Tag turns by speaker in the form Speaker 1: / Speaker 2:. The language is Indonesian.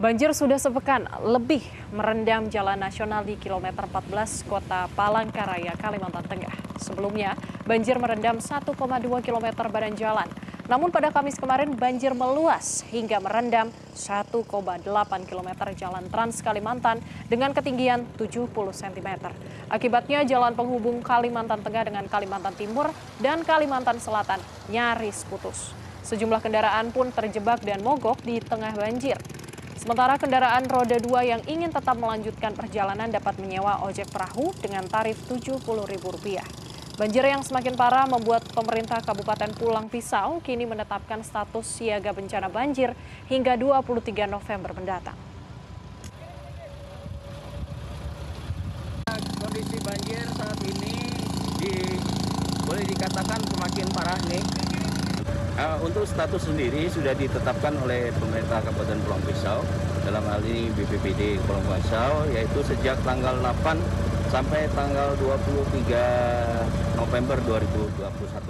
Speaker 1: Banjir sudah sepekan lebih merendam jalan nasional di kilometer 14 kota Palangkaraya, Kalimantan Tengah. Sebelumnya, banjir merendam 1,2 km badan jalan. Namun pada Kamis kemarin banjir meluas hingga merendam 1,8 km jalan Trans Kalimantan dengan ketinggian 70 cm. Akibatnya jalan penghubung Kalimantan Tengah dengan Kalimantan Timur dan Kalimantan Selatan nyaris putus. Sejumlah kendaraan pun terjebak dan mogok di tengah banjir. Sementara kendaraan roda 2 yang ingin tetap melanjutkan perjalanan dapat menyewa ojek perahu dengan tarif Rp70.000. Banjir yang semakin parah membuat pemerintah Kabupaten Pulang Pisau kini menetapkan status siaga bencana banjir hingga 23 November mendatang.
Speaker 2: Kondisi banjir saat ini di, boleh dikatakan semakin parah nih. Uh, untuk status sendiri sudah ditetapkan oleh pemerintah Kabupaten Pulang Pisau dalam hal ini BPBD Pulang Pisau yaitu sejak tanggal 8 sampai tanggal 23 November 2021.